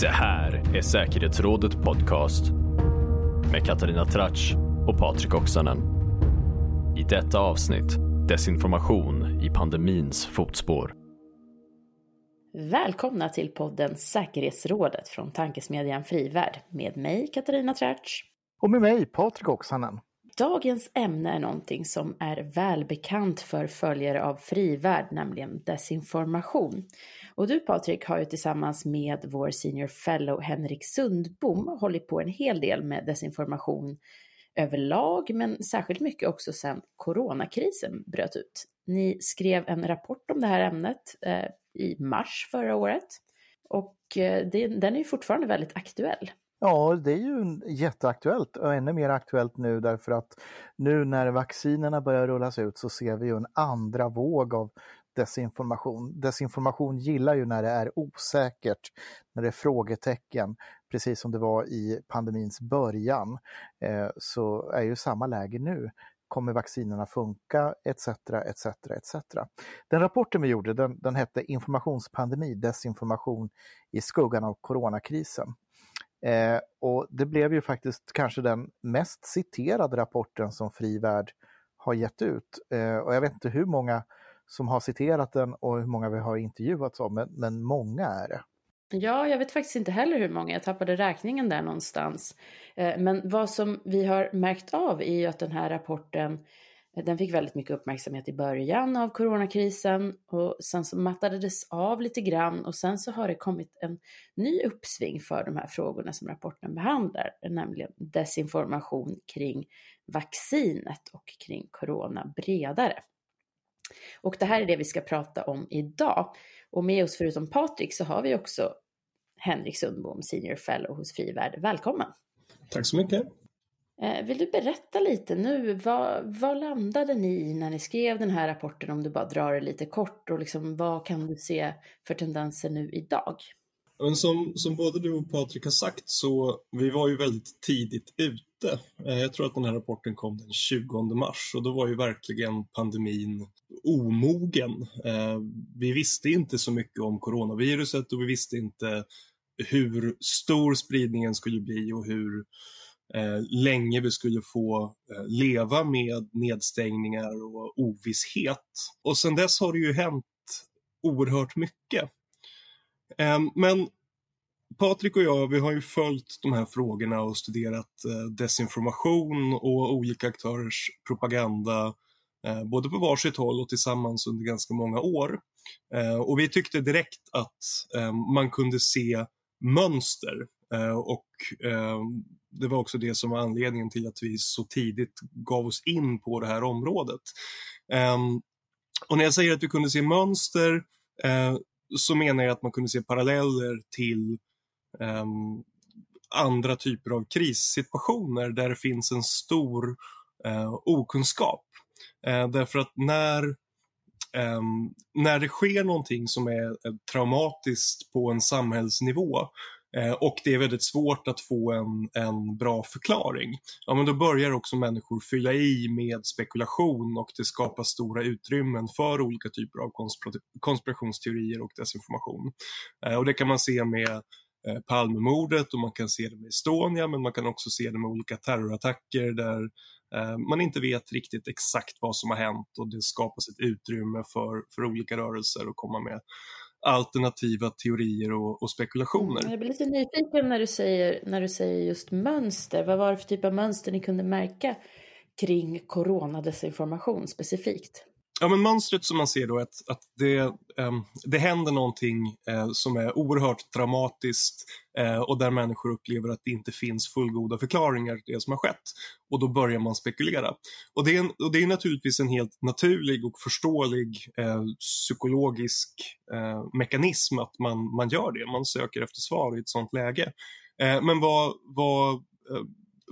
Det här är Säkerhetsrådet Podcast med Katarina Tratsch och Patrik Oksanen. I detta avsnitt desinformation i pandemins fotspår. Välkomna till podden Säkerhetsrådet från tankesmedjan Frivärd med mig Katarina Tratsch. Och med mig Patrik Oksanen. Dagens ämne är någonting som är välbekant för följare av Frivärd, nämligen desinformation. Och du Patrik har ju tillsammans med vår senior fellow Henrik Sundbom hållit på en hel del med desinformation överlag, men särskilt mycket också sedan coronakrisen bröt ut. Ni skrev en rapport om det här ämnet eh, i mars förra året och eh, det, den är ju fortfarande väldigt aktuell. Ja, det är ju jätteaktuellt och ännu mer aktuellt nu därför att nu när vaccinerna börjar rullas ut så ser vi ju en andra våg av desinformation. Desinformation gillar ju när det är osäkert, när det är frågetecken, precis som det var i pandemins början. Eh, så är ju samma läge nu. Kommer vaccinerna funka? Etc. etc. etc. Den rapporten vi gjorde den, den hette Informationspandemi, desinformation i skuggan av coronakrisen. Eh, och det blev ju faktiskt kanske den mest citerade rapporten som Frivärd har gett ut. Eh, och jag vet inte hur många som har citerat den och hur många vi har intervjuat om, men, men många är det. Ja, jag vet faktiskt inte heller hur många, jag tappade räkningen där någonstans. Eh, men vad som vi har märkt av är ju att den här rapporten eh, den fick väldigt mycket uppmärksamhet i början av coronakrisen och sen så mattades det av lite grann och sen så har det kommit en ny uppsving för de här frågorna som rapporten behandlar, nämligen desinformation kring vaccinet och kring corona bredare. Och det här är det vi ska prata om idag. Och med oss förutom Patrik så har vi också Henrik Sundbom, Senior Fellow hos Frivärd. Välkommen! Tack så mycket! Eh, vill du berätta lite nu, vad, vad landade ni i när ni skrev den här rapporten om du bara drar det lite kort och liksom, vad kan du se för tendenser nu idag? Men som, som både du och Patrik har sagt så vi var ju väldigt tidigt ute. Eh, jag tror att den här rapporten kom den 20 mars och då var ju verkligen pandemin omogen. Eh, vi visste inte så mycket om coronaviruset och vi visste inte hur stor spridningen skulle bli och hur eh, länge vi skulle få eh, leva med nedstängningar och ovisshet. Och sen dess har det ju hänt oerhört mycket. Men Patrik och jag, vi har ju följt de här frågorna och studerat eh, desinformation och olika aktörers propaganda eh, både på varsitt håll och tillsammans under ganska många år. Eh, och vi tyckte direkt att eh, man kunde se mönster eh, och eh, det var också det som var anledningen till att vi så tidigt gav oss in på det här området. Ehm, och när jag säger att vi kunde se mönster så menar jag att man kunde se paralleller till um, andra typer av krissituationer där det finns en stor uh, okunskap. Uh, därför att när, um, när det sker någonting som är eh, traumatiskt på en samhällsnivå och det är väldigt svårt att få en, en bra förklaring. Ja, men då börjar också människor fylla i med spekulation och det skapar stora utrymmen för olika typer av konspirationsteorier och desinformation. Och det kan man se med eh, Palmemordet och man kan se det med Estonia men man kan också se det med olika terrorattacker där eh, man inte vet riktigt exakt vad som har hänt och det skapas ett utrymme för, för olika rörelser att komma med alternativa teorier och, och spekulationer. Mm, jag blir lite nyfiken när du, säger, när du säger just mönster. Vad var det för typ av mönster ni kunde märka kring coronadesinformation specifikt? Ja, men mönstret som man ser då är att, att det, um, det händer någonting uh, som är oerhört dramatiskt uh, och där människor upplever att det inte finns fullgoda förklaringar till det som har skett. Och då börjar man spekulera. Och det är, en, och det är naturligtvis en helt naturlig och förståelig uh, psykologisk mekanism att man, man gör det. Man söker efter svar i ett sånt läge. men vad, vad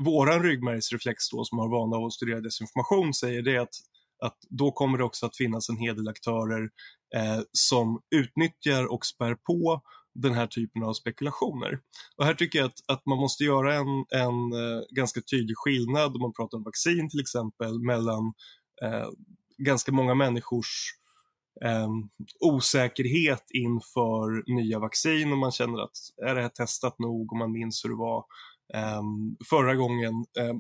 våran ryggmärgsreflex då som har vana av att studera desinformation säger det är att att då kommer det också att finnas en hel del aktörer eh, som utnyttjar och spär på den här typen av spekulationer. Och här tycker jag att, att man måste göra en, en eh, ganska tydlig skillnad om man pratar om vaccin till exempel mellan eh, ganska många människors eh, osäkerhet inför nya vaccin och man känner att är det här testat nog och man minns hur det var eh, förra gången. Eh,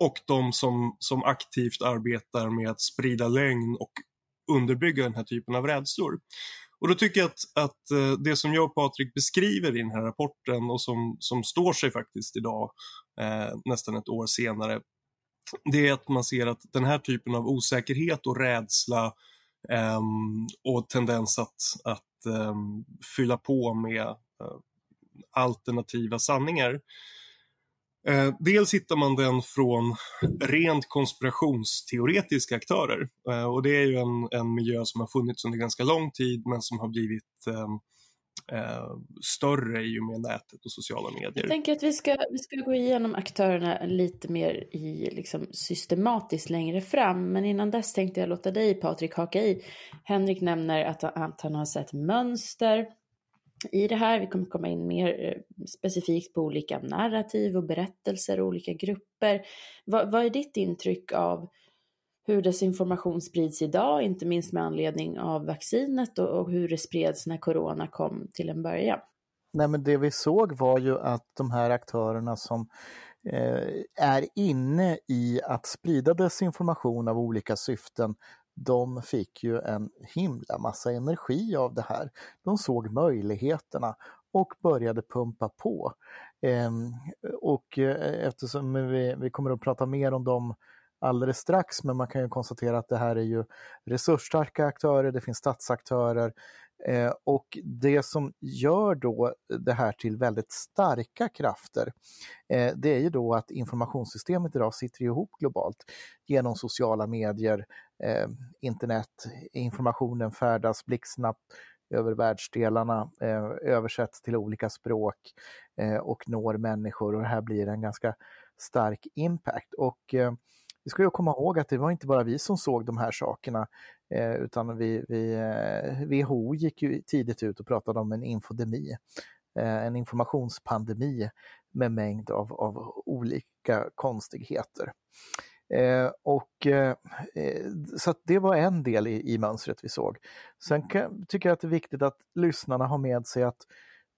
och de som, som aktivt arbetar med att sprida lögn och underbygga den här typen av rädslor. Och då tycker jag att, att eh, det som jag och Patrik beskriver i den här rapporten och som, som står sig faktiskt idag, eh, nästan ett år senare, det är att man ser att den här typen av osäkerhet och rädsla eh, och tendens att, att eh, fylla på med eh, alternativa sanningar Eh, dels hittar man den från rent konspirationsteoretiska aktörer. Eh, och det är ju en, en miljö som har funnits under ganska lång tid men som har blivit eh, eh, större i och med nätet och sociala medier. Jag tänker att vi ska, vi ska gå igenom aktörerna lite mer i, liksom, systematiskt längre fram. Men innan dess tänkte jag låta dig Patrik haka i. Henrik nämner att, att han har sett mönster i det här. Vi kommer komma in mer eh, specifikt på olika narrativ och berättelser och olika grupper. Vad, vad är ditt intryck av hur desinformation sprids idag, inte minst med anledning av vaccinet och, och hur det spreds när corona kom till en början? Nej, men det vi såg var ju att de här aktörerna som eh, är inne i att sprida desinformation av olika syften de fick ju en himla massa energi av det här. De såg möjligheterna och började pumpa på. Ehm, och eh, eftersom vi, vi kommer att prata mer om dem alldeles strax, men man kan ju konstatera att det här är ju resursstarka aktörer, det finns statsaktörer eh, och det som gör då det här till väldigt starka krafter, eh, det är ju då att informationssystemet idag sitter ihop globalt genom sociala medier, eh, internet, informationen färdas blixtsnabbt över världsdelarna, eh, översätts till olika språk eh, och når människor och det här blir en ganska stark impact. Och eh, vi ska ju komma ihåg att det var inte bara vi som såg de här sakerna eh, utan vi, vi, eh, WHO gick ju tidigt ut och pratade om en infodemi, eh, en informationspandemi med mängd av, av olika konstigheter. Eh, och, eh, eh så det var en del i, i mönstret vi såg. Sen kan, tycker jag att det är viktigt att lyssnarna har med sig att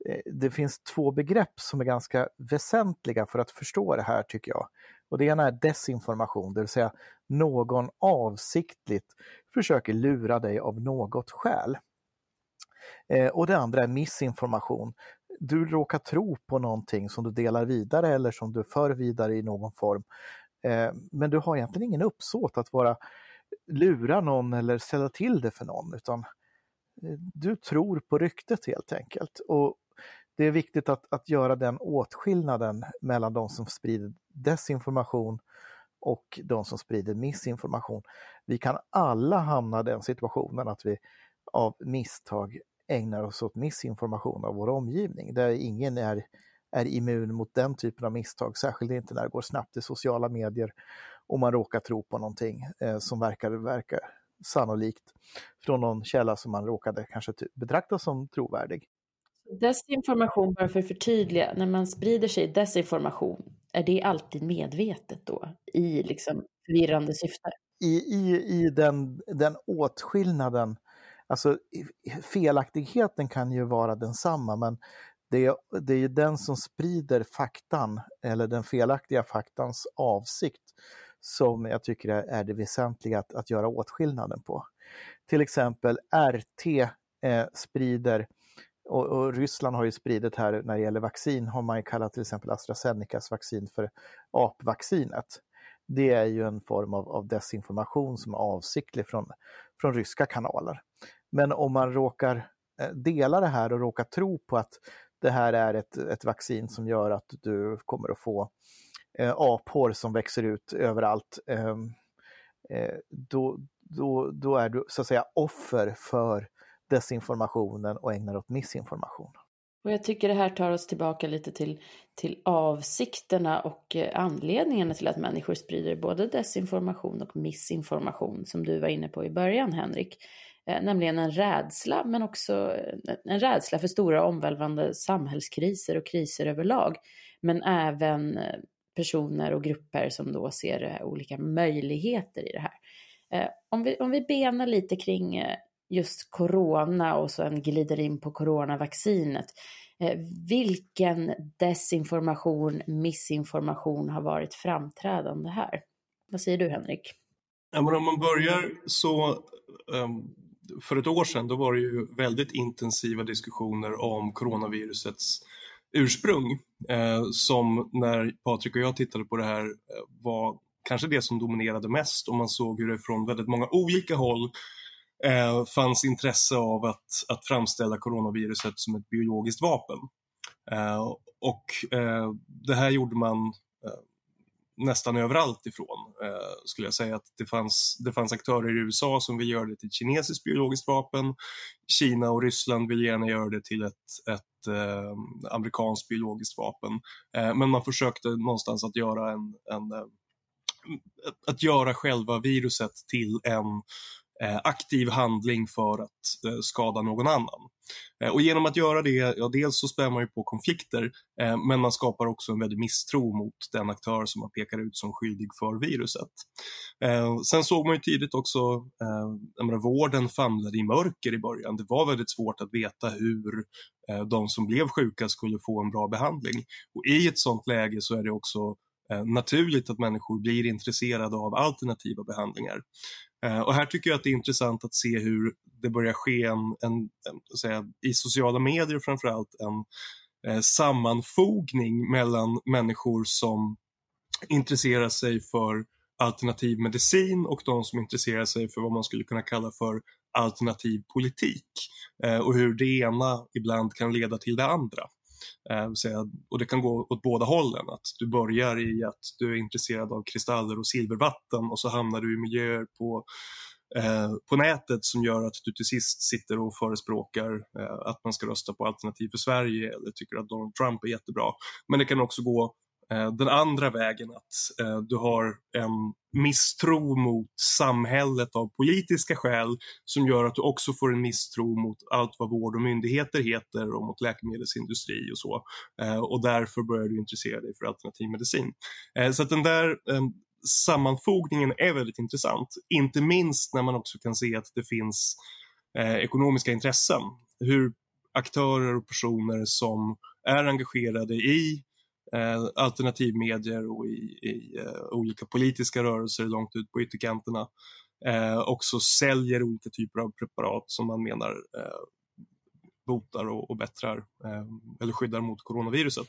eh, det finns två begrepp som är ganska väsentliga för att förstå det här tycker jag. Och det ena är desinformation, det vill säga någon avsiktligt försöker lura dig av något skäl. Eh, och det andra är missinformation. Du råkar tro på någonting som du delar vidare eller som du för vidare i någon form Eh, men du har egentligen ingen uppsåt att vara lura någon eller ställa till det för någon utan eh, du tror på ryktet helt enkelt. Och det är viktigt att, att göra den åtskillnaden mellan de som sprider desinformation och de som sprider missinformation. Vi kan alla hamna i den situationen att vi av misstag ägnar oss åt missinformation av vår omgivning, där ingen är är immun mot den typen av misstag, särskilt inte när det går snabbt i sociala medier och man råkar tro på någonting eh, som verkar, verkar sannolikt från någon källa som man råkade kanske betrakta som trovärdig. Desinformation, bara för att förtydliga, när man sprider sig desinformation, är det alltid medvetet då i liksom förvirrande syfte? I, i, i den, den åtskillnaden, alltså felaktigheten kan ju vara densamma men det är, det är den som sprider faktan eller den felaktiga faktans avsikt som jag tycker är det väsentliga att, att göra åtskillnaden på. Till exempel RT eh, sprider, och, och, Ryssland har ju spridit här när det gäller vaccin, har man ju kallat till exempel AstraZenecas vaccin för apvaccinet. Det är ju en form av, av desinformation som är avsiktlig från, från ryska kanaler. Men om man råkar eh, dela det här och råkar tro på att det här är ett, ett vaccin som gör att du kommer att få eh, apor som växer ut överallt. Ehm, eh, då, då, då är du så att säga offer för desinformationen och ägnar åt missinformation. Och jag tycker det här tar oss tillbaka lite till, till avsikterna och eh, anledningarna till att människor sprider både desinformation och missinformation som du var inne på i början Henrik. Eh, nämligen en rädsla, men också eh, en rädsla för stora omvälvande samhällskriser och kriser överlag. Men även eh, personer och grupper som då ser olika möjligheter i det här. Om vi, om vi benar lite kring just corona och sen glider in på coronavaccinet. Vilken desinformation, missinformation har varit framträdande här? Vad säger du Henrik? Ja, men om man börjar så um, för ett år sedan då var det ju väldigt intensiva diskussioner om coronavirusets ursprung eh, som när Patrik och jag tittade på det här eh, var kanske det som dominerade mest och man såg hur det från väldigt många olika håll eh, fanns intresse av att, att framställa coronaviruset som ett biologiskt vapen. Eh, och eh, det här gjorde man nästan överallt ifrån eh, skulle jag säga att det fanns, det fanns aktörer i USA som vill göra det till ett kinesiskt biologiskt vapen. Kina och Ryssland vill gärna göra det till ett, ett eh, amerikanskt biologiskt vapen. Eh, men man försökte någonstans att göra en, en eh, att göra själva viruset till en Eh, Eh, aktiv handling för att eh, skada någon annan. Eh, och genom att göra det, ja dels så spär man ju på konflikter men man skapar också en väldig misstro mot den aktör som man pekar ut som skyldig för viruset. Sen såg man ju tidigt också, jag menar, vården famlade i mörker i början. Det var väldigt svårt att veta hur de som blev sjuka skulle få en bra behandling. Och i ett sådant läge så är det också naturligt att människor blir intresserade av alternativa behandlingar. Eh, och här tycker jag att det är intressant att se hur det börjar ske en, en, en säga, i sociala medier framförallt en eh, sammanfogning mellan människor som intresserar sig för alternativ medicin och de som intresserar sig för vad man skulle kunna kalla för alternativ politik eh, och hur det ena ibland kan leda till det andra. Eh, och det kan gå åt båda hållen. Att du börjar i att du är intresserad av kristaller och silvervatten och så hamnar du i miljöer på eh, på nätet som gör att du till sist sitter och förespråkar eh, att man ska rösta på Alternativ för Sverige eller tycker att Donald Trump är jättebra. Men det kan också gå Eh, den andra vägen att eh, du har en misstro mot samhället av politiska skäl som gör att du också får en misstro mot allt vad vård och myndigheter heter och mot läkemedelsindustri och så. Eh, och därför börjar du intressera dig för alternativ medicin. Eh, så att den där ehm, sammanfogningen är väldigt intressant. Inte minst när man också kan se att det finns eh, ekonomiska intressen. Hur aktörer och personer som är engagerade i eh, alternativmedier och i, i eh, olika politiska rörelser långt ut på ytterkanterna eh, också säljer olika typer av preparat som man menar eh, botar och, och bättrar eh, eller skyddar mot coronaviruset.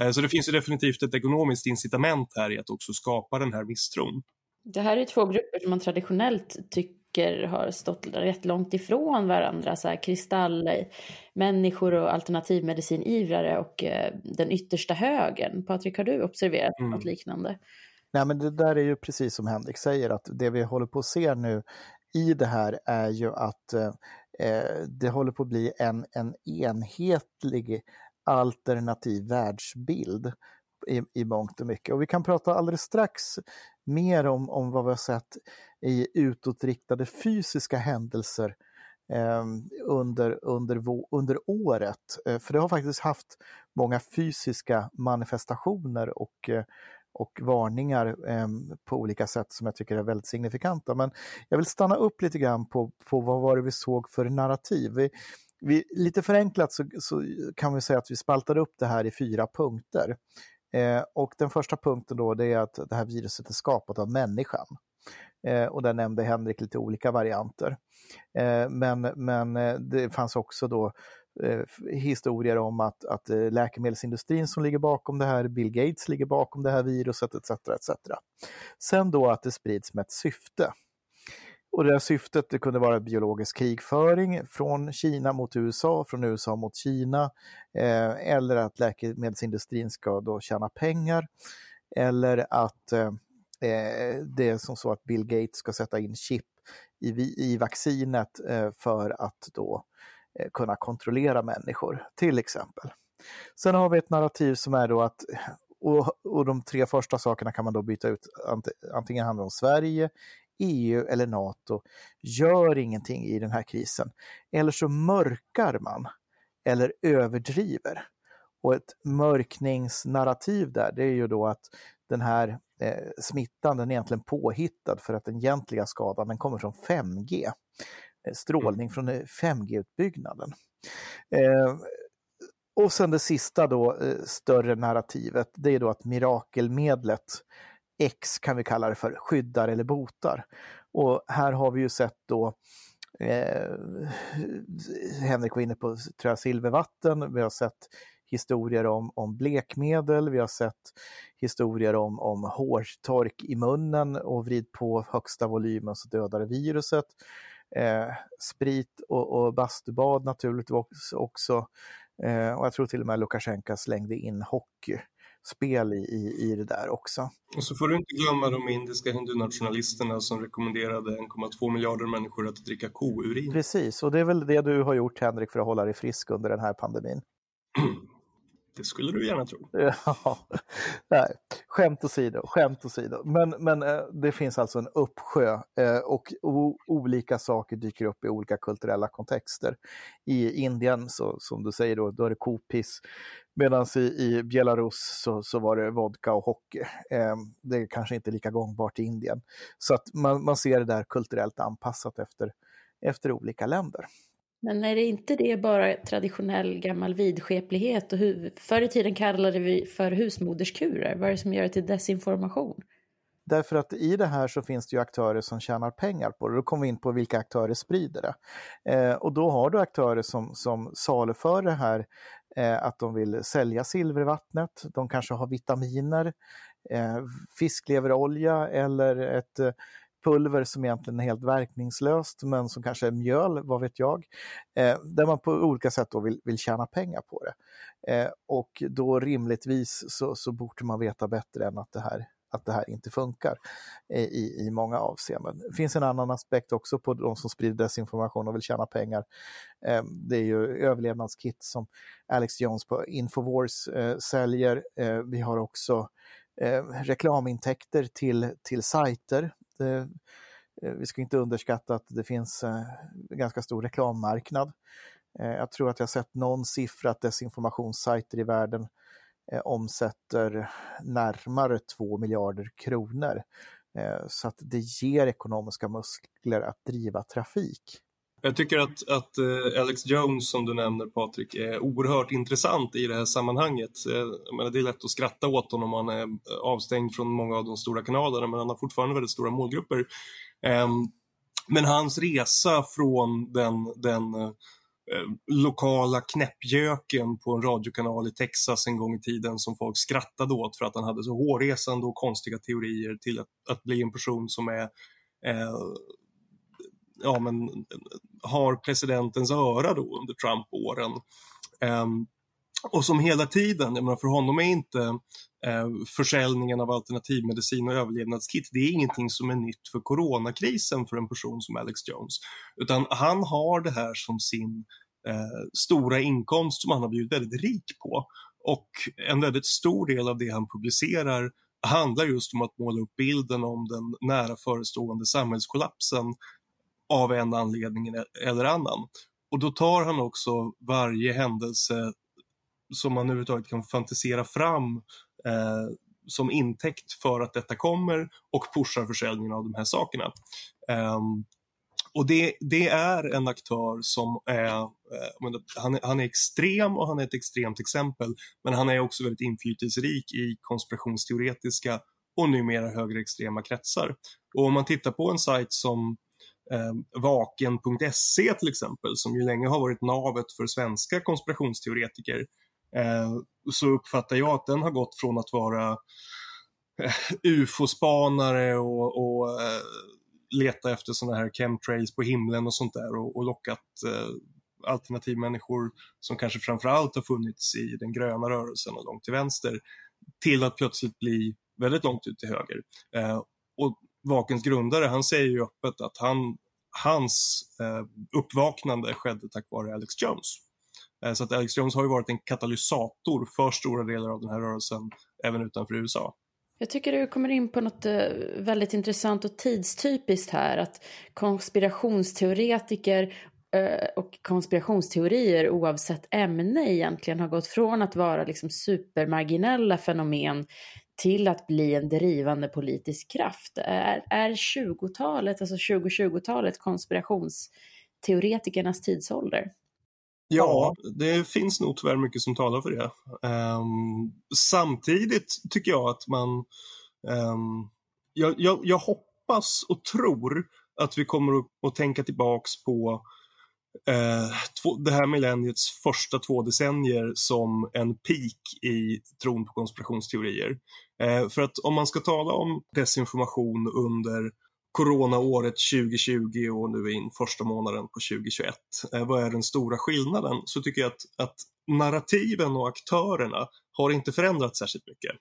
Eh, så det finns ju definitivt ett ekonomiskt incitament här i att också skapa den här misstron. Det här är två grupper som man traditionellt tycker tycker har stått rätt långt ifrån varandra. Så här, kristallmänniskor och alternativmedicinivrare och eh, den yttersta högern. Patrik, har du observerat mm. något liknande? Nej, men det där är ju precis som Henrik säger, att det vi håller på att se nu i det här är ju att eh, eh det håller på att bli en, en enhetlig alternativ världsbild i, i mångt och mycket. Och vi kan prata alldeles strax mer om, om vad vi har sett i utåtriktade fysiska händelser eh, under, under, under året. Eh, för det har faktiskt haft många fysiska manifestationer och, eh, och varningar eh, på olika sätt som jag tycker är väldigt signifikanta. Men jag vill stanna upp lite grann på, på vad var det vi såg för narrativ. Vi, vi, lite förenklat så, så, kan vi säga att vi spaltade upp det här i fyra punkter. Eh, och den första punkten då det är att det här viruset är skapat av människan. Eh, och där nämnde Henrik lite olika varianter. Eh, men, men eh, det fanns också då eh, historier om att, att eh, läkemedelsindustrin som ligger bakom det här, Bill Gates ligger bakom det här viruset etc. etc. Sen då att det sprids med ett syfte. Och det här syftet det kunde vara biologisk krigföring från Kina mot USA, från USA mot Kina, eh, eller att läkemedelsindustrin ska då tjäna pengar, eller att eh, eh det är som så att Bill Gates ska sätta in chip i, i vaccinet eh, för att då eh, kunna kontrollera människor, till exempel. Sen har vi ett narrativ som är då att och, och, de tre första sakerna kan man då byta ut. Antingen handlar det om Sverige, EU eller NATO gör ingenting i den här krisen. Eller så mörkar man eller överdriver. Och ett mörkningsnarrativ där, det är ju då att den här eh, smittan den är egentligen påhittad för att den egentliga skadan den kommer från 5G. strålning från 5G-utbyggnaden. Och sen det sista då, större narrativet, det är då att mirakelmedlet X kan vi kalla det för, skyddar eller botar. Och här har vi ju sett då eh, Henrik var inne på tror jag, silvervatten, vi har sett historier om, om blekmedel, vi har sett historier om, om hårtork i munnen och vrid på högsta volymen så dödar det viruset. Eh, sprit och, och bastubad naturligtvis också. Eh, och jag tror till och med Lukasjenko slängde in hockey spel i, i, i det där också. Och så får du inte glömma de indiska hindunationalisterna som rekommenderade 1,2 miljarder människor att dricka kourin. Precis, och det är väl det du har gjort Henrik för att hålla dig frisk under den här pandemin. Det skulle du gärna tro. Ja, nej, skämt åsido, skämt åsido. Men, men eh, det finns alltså en uppsjö eh, och olika saker dyker upp i olika kulturella kontexter. I Indien, så, som du säger, då, då är det kopiss. Medan i, i Belarus så, så var det vodka och hockey. Eh, det är kanske inte lika gångbart i Indien. Så att man, man ser det där kulturellt anpassat efter, efter olika länder. Men är det inte det bara traditionell gammal vidskeplighet? Och huv... förr i tiden kallade vi för husmoderskurer. Vad är det som gör det till desinformation? Därför att i det här så finns det ju aktörer som tjänar pengar på det. Då kommer vi in på vilka aktörer sprider det. Eh, och då har du aktörer som, som saluför det här eh, att de vill sälja silvervattnet. De kanske har vitaminer, eh, fiskleverolja eller ett eh, pulver som egentligen är helt verkningslöst men som kanske är mjöl, vad vet jag. Eh, där man på olika sätt då vill, vill tjäna pengar på det. Eh, och då rimligtvis så, så borde man veta bättre än att det här att det här inte funkar eh, i, i många avseenden. Det finns en annan aspekt också på de som sprider desinformation och vill tjäna pengar. Eh, det är ju överlevnadskit som Alex Jones på Infowars eh, säljer. Vi har också reklamintäkter till, till sajter Eh, eh, vi ska inte underskatta att det finns en eh, ganska stor reklammarknad. Eh, jag tror att jag sett någon siffra att desinformationssajter i världen eh, omsätter närmare 2 miljarder kronor. Eh, så att det ger ekonomiska muskler att driva trafik. Jag tycker att, att eh, Alex Jones som du nämner Patrik är oerhört intressant i det här sammanhanget. Menar, det är lätt att skratta åt honom om han är avstängd från många av de stora kanalerna men han har fortfarande väldigt stora målgrupper. Ehm, men hans resa från den, den eh, lokala knäppjöken på en radiokanal i Texas en gång i tiden som folk skrattade åt för att han hade så hårresande och konstiga teorier till att, att bli en person som är eh, ja, men, har presidentens öra då under Trump-åren. Um, och som hela tiden, jag menar för honom är inte eh, försäljningen av alternativmedicin och överlevnadskit, det är ingenting som är nytt för coronakrisen för en person som Alex Jones. Utan han har det här som sin eh, stora inkomst som han har blivit väldigt rik på. Och en väldigt stor del av det han publicerar handlar just om att måla upp bilden om den nära förestående samhällskollapsen av en anledning e-, eller annan. Och då tar han också varje händelse som man överhuvudtaget kan fantisera fram eh, som intäkt för att detta kommer och pushar försäljningen av de här sakerna. Eh, och det, det, är en aktör som är, eh, han, han, är extrem och han är ett extremt exempel, men han är också väldigt inflytelserik i konspirationsteoretiska och numera högerextrema kretsar. Och om man tittar på en sajt som eh, vaken.se till exempel, som ju länge har varit navet för svenska konspirationsteoretiker, eh, så uppfattar jag att den har gått från att vara eh, ufo-spanare och, och eh, leta efter sådana här chemtrails på himlen och sånt där och, och lockat eh, alternativmänniskor som kanske framförallt har funnits i den gröna rörelsen och långt till vänster till att plötsligt bli väldigt långt ut till höger. Eh, Vakens grundare, han säger ju öppet att han, hans eh, uppvaknande skedde tack vare Alex Jones. Eh, så att Alex Jones har ju varit en katalysator för stora delar av den här rörelsen även utanför USA. Jag tycker du kommer in på något eh, väldigt intressant och tidstypiskt här, att konspirationsteoretiker eh, och konspirationsteorier oavsett ämne egentligen har gått från att vara liksom supermarginella fenomen till att bli en drivande politisk kraft. Är, är 20-talet, alltså 2020-talet konspirations teoretikernas tidsålder? Ja, det finns nog tyvärr mycket som talar för det. Um, samtidigt tycker jag att man... Um, jag, jag, jag, hoppas och tror att vi kommer att, att tänka tillbaks på uh, två, det här millenniets första två decennier som en peak i tron på konspirationsteorier. Eh, för att om man ska tala om desinformation under coronaåret 2020 och nu in första månaden på 2021. Eh, vad är den stora skillnaden? Så tycker jag att, att narrativen och aktörerna har inte förändrats särskilt mycket.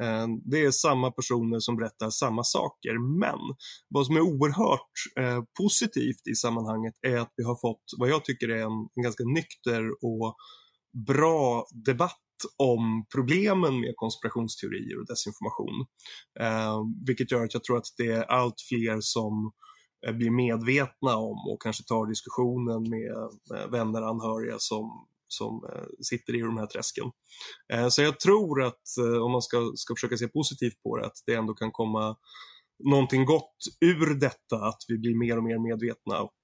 Eh, det är samma personer som berättar samma saker, men vad som är oerhört eh, positivt i sammanhanget är att vi har fått vad jag tycker är en, en ganska nykter och bra debatt om problemen med konspirationsteorier och desinformation. Eh, vilket gör att jag tror att det är allt fler som eh, blir medvetna om och kanske tar diskussionen med eh, vänner och anhöriga som, som eh, sitter i de här träsken. Så jag tror att om man ska, ska försöka se positivt på det, att det ändå kan komma någonting gott ur detta, att vi blir mer och mer medvetna och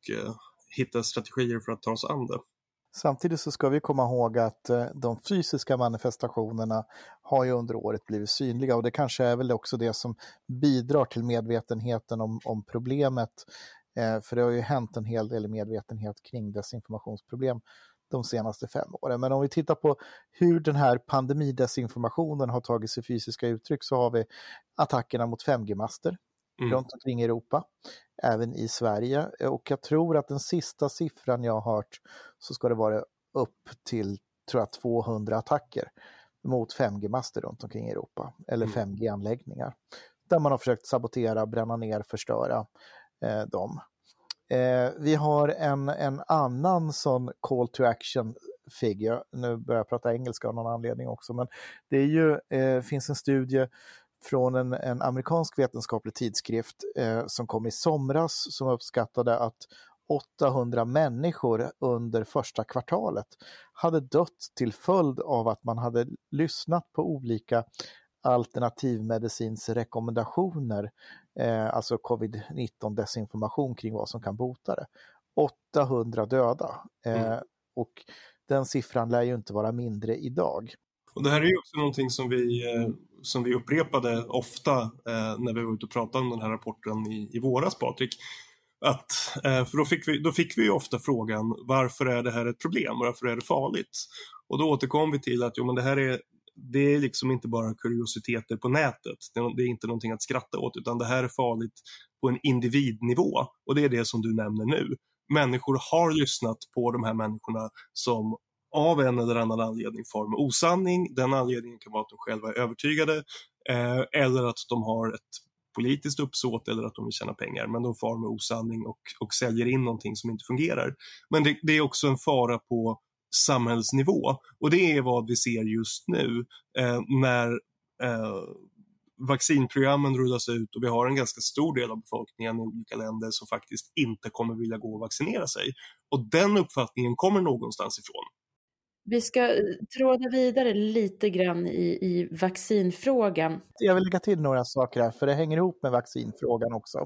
hittar strategier för att ta oss an det. Samtidigt så ska vi komma ihåg att eh, de fysiska manifestationerna har ju under året blivit synliga och det kanske är väl också det som bidrar till medvetenheten om, om problemet. Eh, för det har ju hänt en hel del medvetenhet kring desinformationsproblem de senaste fem åren. Men om vi tittar på hur den här pandemidesinformationen har tagit sig fysiska uttryck så har vi attackerna mot 5G-master mm. runt omkring i Europa, även i Sverige. Och jag tror att den sista siffran jag har hört så ska det vara upp till tror jag, 200 attacker mot 5G-master runt omkring i Europa, eller 5G-anläggningar. Där man har försökt sabotera, bränna ner, förstöra eh, dem. Eh, vi har en, en annan sån call to action figure, nu börjar jag prata engelska av någon anledning också, men det är ju, eh, finns en studie från en, en amerikansk vetenskaplig tidskrift eh, som kom i somras som uppskattade att 800 människor under första kvartalet hade dött till följd av att man hade lyssnat på olika alternativmedicins rekommendationer, eh, alltså covid-19 desinformation kring vad som kan bota det. 800 döda. Eh, mm. Och den siffran lär ju inte vara mindre idag. Och det här är ju också någonting som vi, eh, som vi upprepade ofta eh, när vi var ute och pratade om den här rapporten i, i våras, Patrik. Att, eh, för då fick, vi, då fick vi ju ofta frågan varför är det här ett problem, varför är det farligt? Och då återkom vi till att jo, men det här är, det är liksom inte bara kuriositeter på nätet. Det är inte någonting att skratta åt utan det här är farligt på en individnivå och det är det som du nämner nu. Människor har lyssnat på de här människorna som av en eller annan anledning far med osanning. Den anledningen kan vara att de själva är övertygade eh, eller att de har ett politiskt uppsåt eller att de vill tjäna pengar. Men de far med osanning och, och säljer in någonting som inte fungerar. Men det, det är också en fara på samhällsnivå och det är vad vi ser just nu eh, när eh, vaccinprogrammen rullas ut och vi har en ganska stor del av befolkningen i olika länder som faktiskt inte kommer vilja gå och vaccinera sig. Och den uppfattningen kommer någonstans ifrån. Vi ska eh, tråda vidare lite grann i, i vaccinfrågan. Jag vill lägga till några saker här, för det hänger ihop med vaccinfrågan också.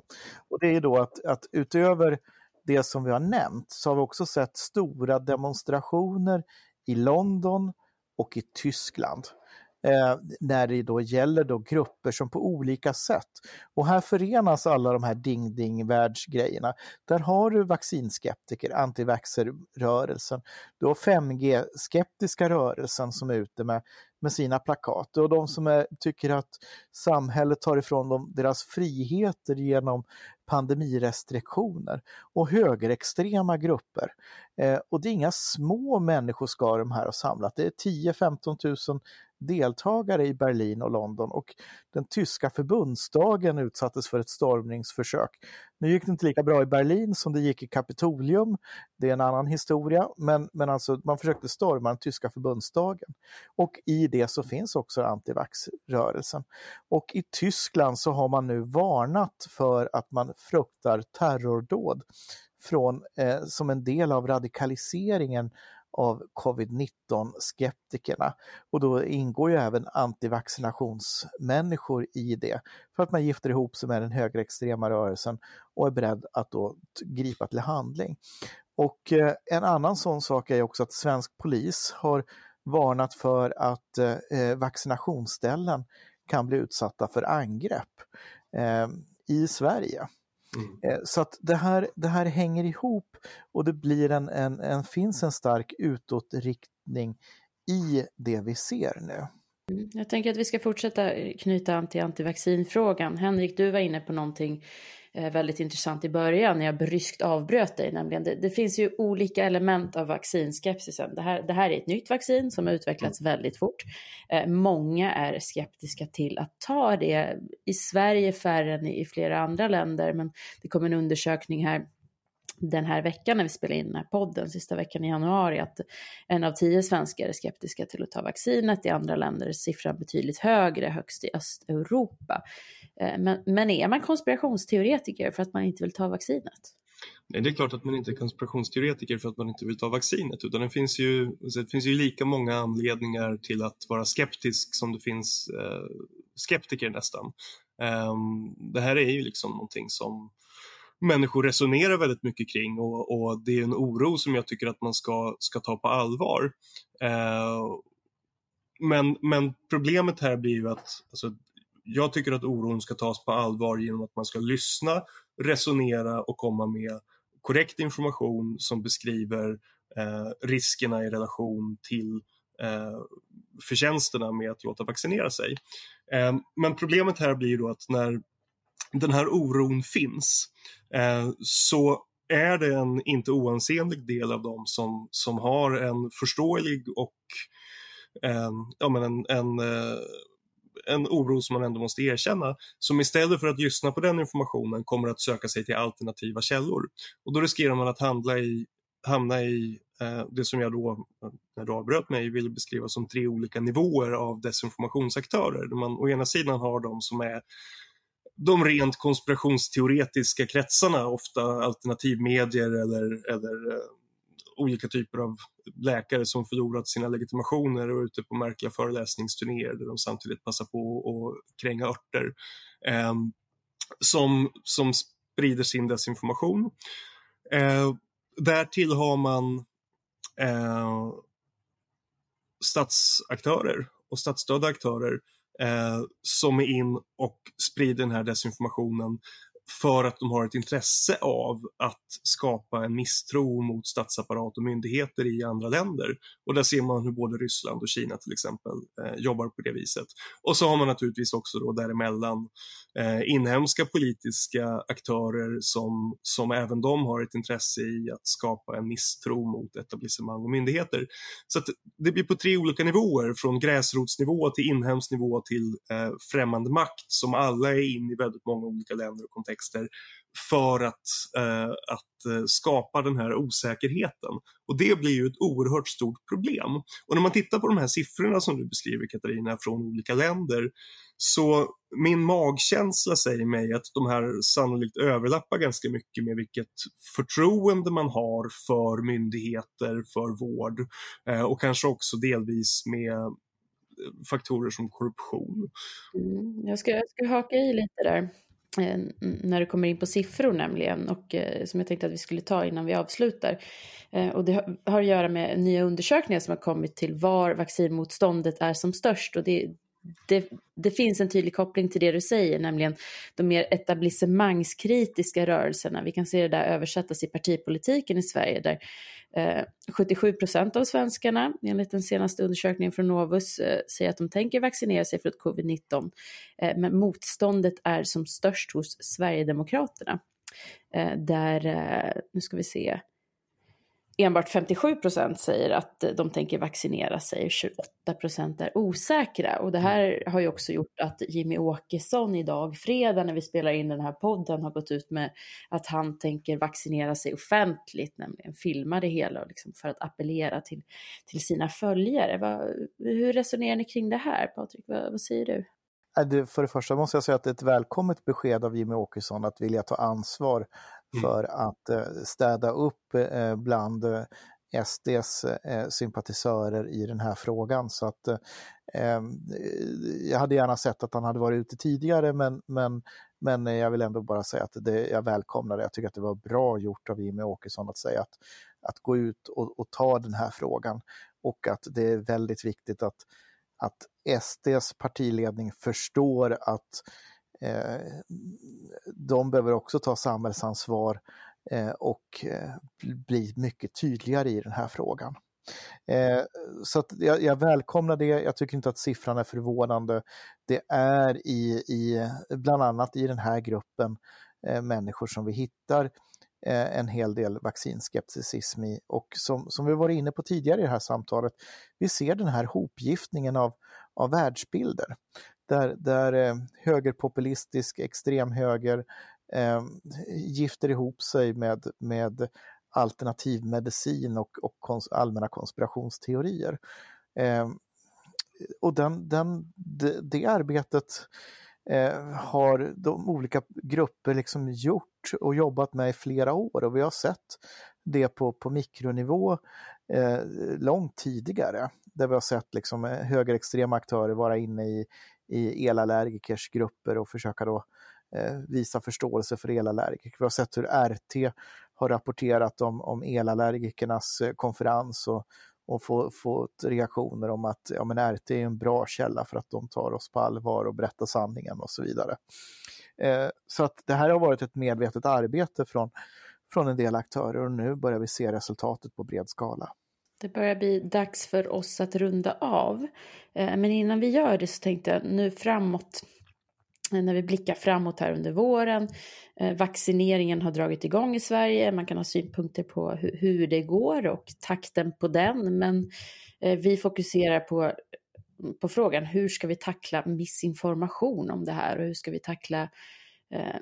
Och det är då att, att utöver det som vi har nämnt så har vi också sett stora demonstrationer i London och i Tyskland eh, när det då gäller då grupper som på olika sätt, och här förenas alla de här ding-ding-världsgrejerna. Där har du vaccinskeptiker, antivaxxer-rörelsen, du har 5G-skeptiska rörelsen som är ute med, med sina plakat. Och de som är, tycker att samhället tar ifrån dem deras friheter genom pandemirestriktioner. Och högerextrema grupper. Eh, och det är inga små människoskaror de här har samlat, det är 10-15 000 deltagare i Berlin och London och den tyska förbundsdagen utsattes för ett stormningsförsök. Nu gick det inte lika bra i Berlin som det gick i Kapitolium, det är en annan historia, men, men alltså man försökte storma den tyska förbundsdagen. Och i det så finns också antivaxrörelsen. Och i Tyskland så har man nu varnat för att man fruktar terrordåd från, eh, som en del av radikaliseringen av covid-19-skeptikerna. Och då ingår ju även antivaccinationsmänniskor i det, för att man gifter ihop sig med den högerextrema rörelsen och är beredd att då gripa till handling. Och eh, en annan sån sak är också att svensk polis har varnat för att eh, eh, vaccinationsställen kan bli utsatta för angrepp eh, i Sverige. Mm. Eh, så att det här, det här hänger ihop och det blir en, en, en, finns en stark utåtriktning i det vi ser nu. Mm. Jag tänker att vi ska fortsätta knyta an till antivaccinfrågan. Henrik, du var inne på någonting Eh, väldigt intressant i början när jag bryskt avbröt dig, nämligen det, det, finns ju olika element av vaccinskepsisen. Det här, det här är ett nytt vaccin som har utvecklats väldigt fort. Eh, många är skeptiska till att ta det. I Sverige färre än i flera andra länder, men det kom en undersökning här den här veckan när vi spelar in den här podden, sista veckan i januari, att en av tio svenskar är skeptiska till att ta vaccinet. I andra länder är siffran betydligt högre, högst i Östeuropa. Eh, men, men är man konspirationsteoretiker för att man inte vill ta vaccinet? Nej, det är klart att man inte är konspirationsteoretiker för att man inte vill ta vaccinet utan det finns ju, alltså, det finns ju lika många anledningar till att vara skeptisk som det finns eh, skeptiker nästan. Um, det här är ju liksom någonting som människor resonerar väldigt mycket kring och, och, det är en oro som jag tycker att man ska, ska ta på allvar. Eh, men, men problemet här blir ju att alltså, jag tycker att oron ska tas på allvar genom att man ska lyssna, resonera och komma med korrekt information som beskriver eh, riskerna i relation till eh, förtjänsterna med att låta vaccinera sig. Eh, men problemet här blir ju då att när den här oron finns eh, så är det en inte oansenlig del av dem som, som har en förståelig och eh, ja, men en, en eh, en oro som man ändå måste erkänna, som istället för att lyssna på den informationen kommer att söka sig till alternativa källor. Och då riskerar man att handla i, hamna i eh, det som jag då, när du avbröt mig, vill beskriva som tre olika nivåer av desinformationsaktörer. Där man å ena sidan har de som är de rent konspirationsteoretiska kretsarna, ofta alternativmedier eller, eller eh, olika typer av läkare som förlorat sina legitimationer och är ute på märkliga föreläsningsturnéer där de samtidigt passar på att kränga örter. Eh, som, som sprider sin desinformation. Eh, därtill har man eh, statsaktörer och statsstödda aktörer eh, som är in och sprider den här desinformationen för att de har ett intresse av att skapa en misstro mot statsapparat och myndigheter i andra länder. Och där ser man hur både Ryssland och Kina till exempel eh, jobbar på det viset. Och så har man naturligtvis också då däremellan eh, inhemska politiska aktörer som, som även de har ett intresse i att skapa en misstro mot etablissemang och myndigheter. Så det blir på tre olika nivåer, från gräsrotsnivå till inhemsk nivå till eh, främmande makt som alla är in i väldigt många olika länder och kontexter texter för att, eh, att eh, skapa den här osäkerheten. Och det blir ju ett oerhört stort problem. Och när man tittar på de här siffrorna som du beskriver Katarina från olika länder så min magkänsla säger mig att de här sannolikt överlappar ganska mycket med vilket förtroende man har för myndigheter, för vård eh, och kanske också delvis med eh, faktorer som korruption. Mm, jag, ska, jag ska haka i lite där. Eh, när det kommer in på siffror nämligen och eh, som jag tänkte att vi skulle ta innan vi avslutar. Eh, och det har att göra med nya undersökningar som har kommit till var vaccinmotståndet är som störst och det, det, det, finns en tydlig koppling till det du säger, nämligen de mer etablissemangskritiska rörelserna. Vi kan se det där översättas i partipolitiken i Sverige där eh, 77 procent av svenskarna, enligt den senaste undersökningen från Novus, eh, säger att de tänker vaccinera sig för covid-19. Eh, men motståndet är som störst hos Sverigedemokraterna. Eh, där, eh, nu ska vi se, enbart 57 procent säger att de tänker vaccinera sig, 28 procent är osäkra. Och det här har ju också gjort att Jimmy Åkesson idag, fredag när vi spelar in den här podden, har gått ut med att han tänker vaccinera sig offentligt, nämligen filma det hela liksom för att appellera till, till sina följare. Va, hur resonerar ni kring det här, Patrik? Va, vad säger du? För det första måste jag säga att det är ett välkommet besked av Jimmy Åkesson att vilja ta ansvar Mm. Mm. för att eh, städa upp eh, bland eh, SDs sympatisörer i den här frågan. Så att eh, jag hade gärna sett att han hade varit ute tidigare men, men, men jag vill ändå bara säga att det, jag välkomnar det. Jag tycker att det var bra gjort av Jimmie Åkesson att säga att, att gå ut och, och ta den här frågan och att det är väldigt viktigt att, att SDs partiledning förstår att eh, Eh, de behöver också ta samhällsansvar eh, och eh, bli mycket tydligare i den här frågan. Eh, så jag, jag, välkomnar det, jag tycker inte att siffran är förvånande. Det är i, i bland annat i den här gruppen eh, människor som vi hittar Eh, en hel del vaccinskepticism i. Och som, som vi var inne på tidigare i det här samtalet, vi ser den här hopgiftningen av, av världsbilder. Där, där eh, högerpopulistisk extremhöger eh, gifter ihop sig med, med alternativmedicin och, och kons allmänna konspirationsteorier. Eh, och den, den, det, det arbetet eh, har de olika grupper liksom gjort och jobbat med i flera år och vi har sett det på, på mikronivå eh, långt tidigare. Där vi har sett liksom eh, högerextrema aktörer vara inne i, i elallergikers grupper och försöka då eh, visa förståelse för elallergiker. Vi har sett hur RT har rapporterat om, om elallergikernas eh, konferens och, och få, fått reaktioner om att ja, men RT är en bra källa för att de tar oss på allvar och berättar sanningen och så vidare. Eh, så att det här har varit ett medvetet arbete från, från en del aktörer och nu börjar vi se resultatet på bred skala. Det börjar bli dags för oss att runda av. Eh, men innan vi gör det så tänkte jag nu framåt eh, när vi blickar framåt här under våren. Eh, vaccineringen har dragit igång i Sverige. Man kan ha synpunkter på hur, det går och takten på den. Men vi fokuserar på, på frågan hur ska vi tackla missinformation om det här och hur ska vi tackla eh,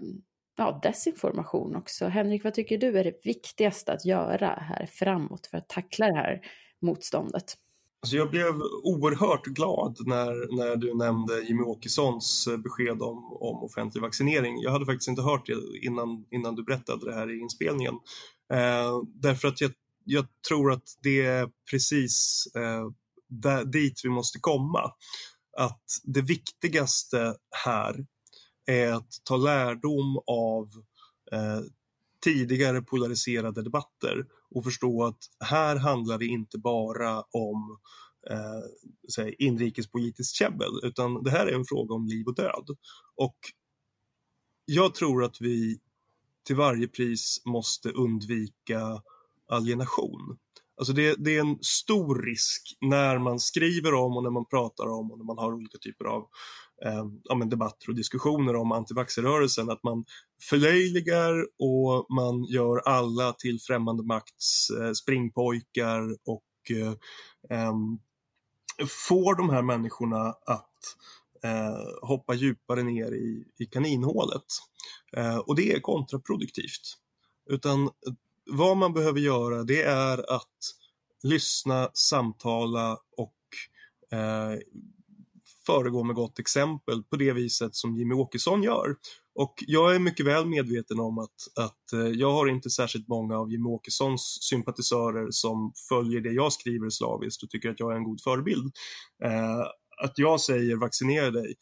ja, desinformation också. Henrik, vad tycker du är det viktigaste att göra här framåt för att tackla det här motståndet? Alltså jag blev oerhört glad när, när du nämnde Jimmy Åkessons eh, besked om, om offentlig vaccinering. Jag hade faktiskt inte hört det innan, innan du berättade det här i inspelningen. Eh, därför att jag, jag, tror att det är precis eh, där, dit vi måste komma. Att det viktigaste här är att ta lärdom av eh, tidigare polariserade debatter och förstå att här handlar det inte bara om eh, inrikespolitiskt käbbel utan det här är en fråga om liv och död. Och jag tror att vi till varje pris måste undvika alienation. Alltså det, det, är en stor risk när man skriver om och när man pratar om och när man har olika typer av eh, ja, debatter och diskussioner om antivaxxerrörelsen att man förlöjligar och man gör alla till främmande makts eh, springpojkar och eh, får de här människorna att eh, hoppa djupare ner i, i kaninhålet. Eh, och det är kontraproduktivt. Utan vad man behöver göra det är att lyssna, samtala och eh, föregå med gott exempel på det viset som Jimmy Åkesson gör. Och jag är mycket väl medveten om att, att eh, jag har inte särskilt många av Jimmy Åkessons sympatisörer som följer det jag skriver slaviskt och tycker att jag är en god förebild. Eh, att jag säger vaccinera dig,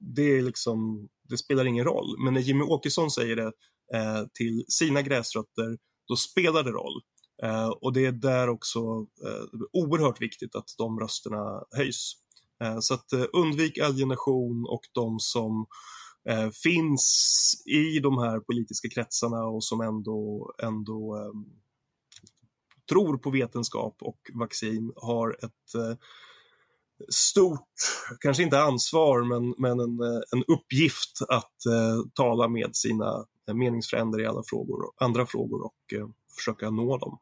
det, är liksom, det spelar ingen roll. Men när Jimmy Åkesson säger det eh, till sina gräsrötter, då spelar det roll. Eh, och det är där också eh, oerhört viktigt att de rösterna höjs. Eh, så att eh, undvik alienation och de som eh, finns i de här politiska kretsarna och som ändå, ändå ehm, tror på vetenskap och vaccin har ett eh, stort, kanske inte ansvar, men, men en, eh, en uppgift att eh, tala med sina meningsfränder i alla frågor, andra frågor och eh, försöka nå dem.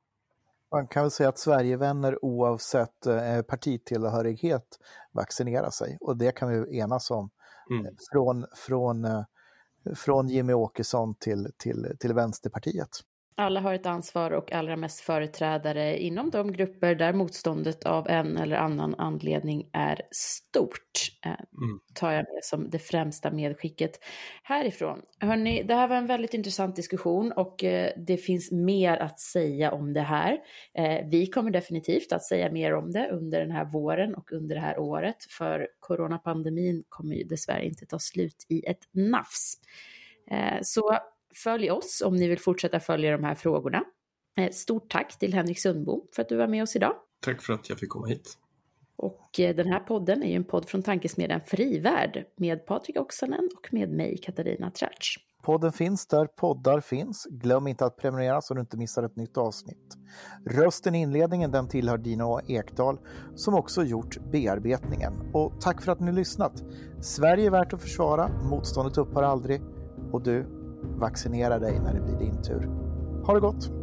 Man kan väl säga att Sverigevänner oavsett eh, partitillhörighet vaccinerar sig och det kan vi enas om. Mm. Från, från, eh, från Jimmy Åkesson till, till, till Vänsterpartiet. Alla har ett ansvar och allra mest företrädare inom de grupper där motståndet av en eller annan anledning är stort. Eh, mm. tar jag med som det främsta medskicket härifrån. Hörrni, det här var en väldigt intressant diskussion och eh, det finns mer att säga om det här. Eh, vi kommer definitivt att säga mer om det under den här våren och under det här året för coronapandemin kommer ju dessvärre inte ta slut i ett nafs. Så Följ oss om ni vill fortsätta följa de här frågorna. Eh, stort tack till Henrik Sundbom för att du var med oss idag. Tack för att jag fick komma hit. Och eh, den här podden är ju en podd från tankesmedjan Frivärd med Patrik Oksanen och med mig Katarina Tratsch. Podden finns där poddar finns. Glöm inte att prenumerera så du inte missar ett nytt avsnitt. Rösten i inledningen den tillhör Dino Ekdal som också gjort bearbetningen. Och tack för att ni lyssnat. Sverige är värt att försvara, motståndet upphör aldrig och du, vaccinera dig när det blir din tur. Ha det gott!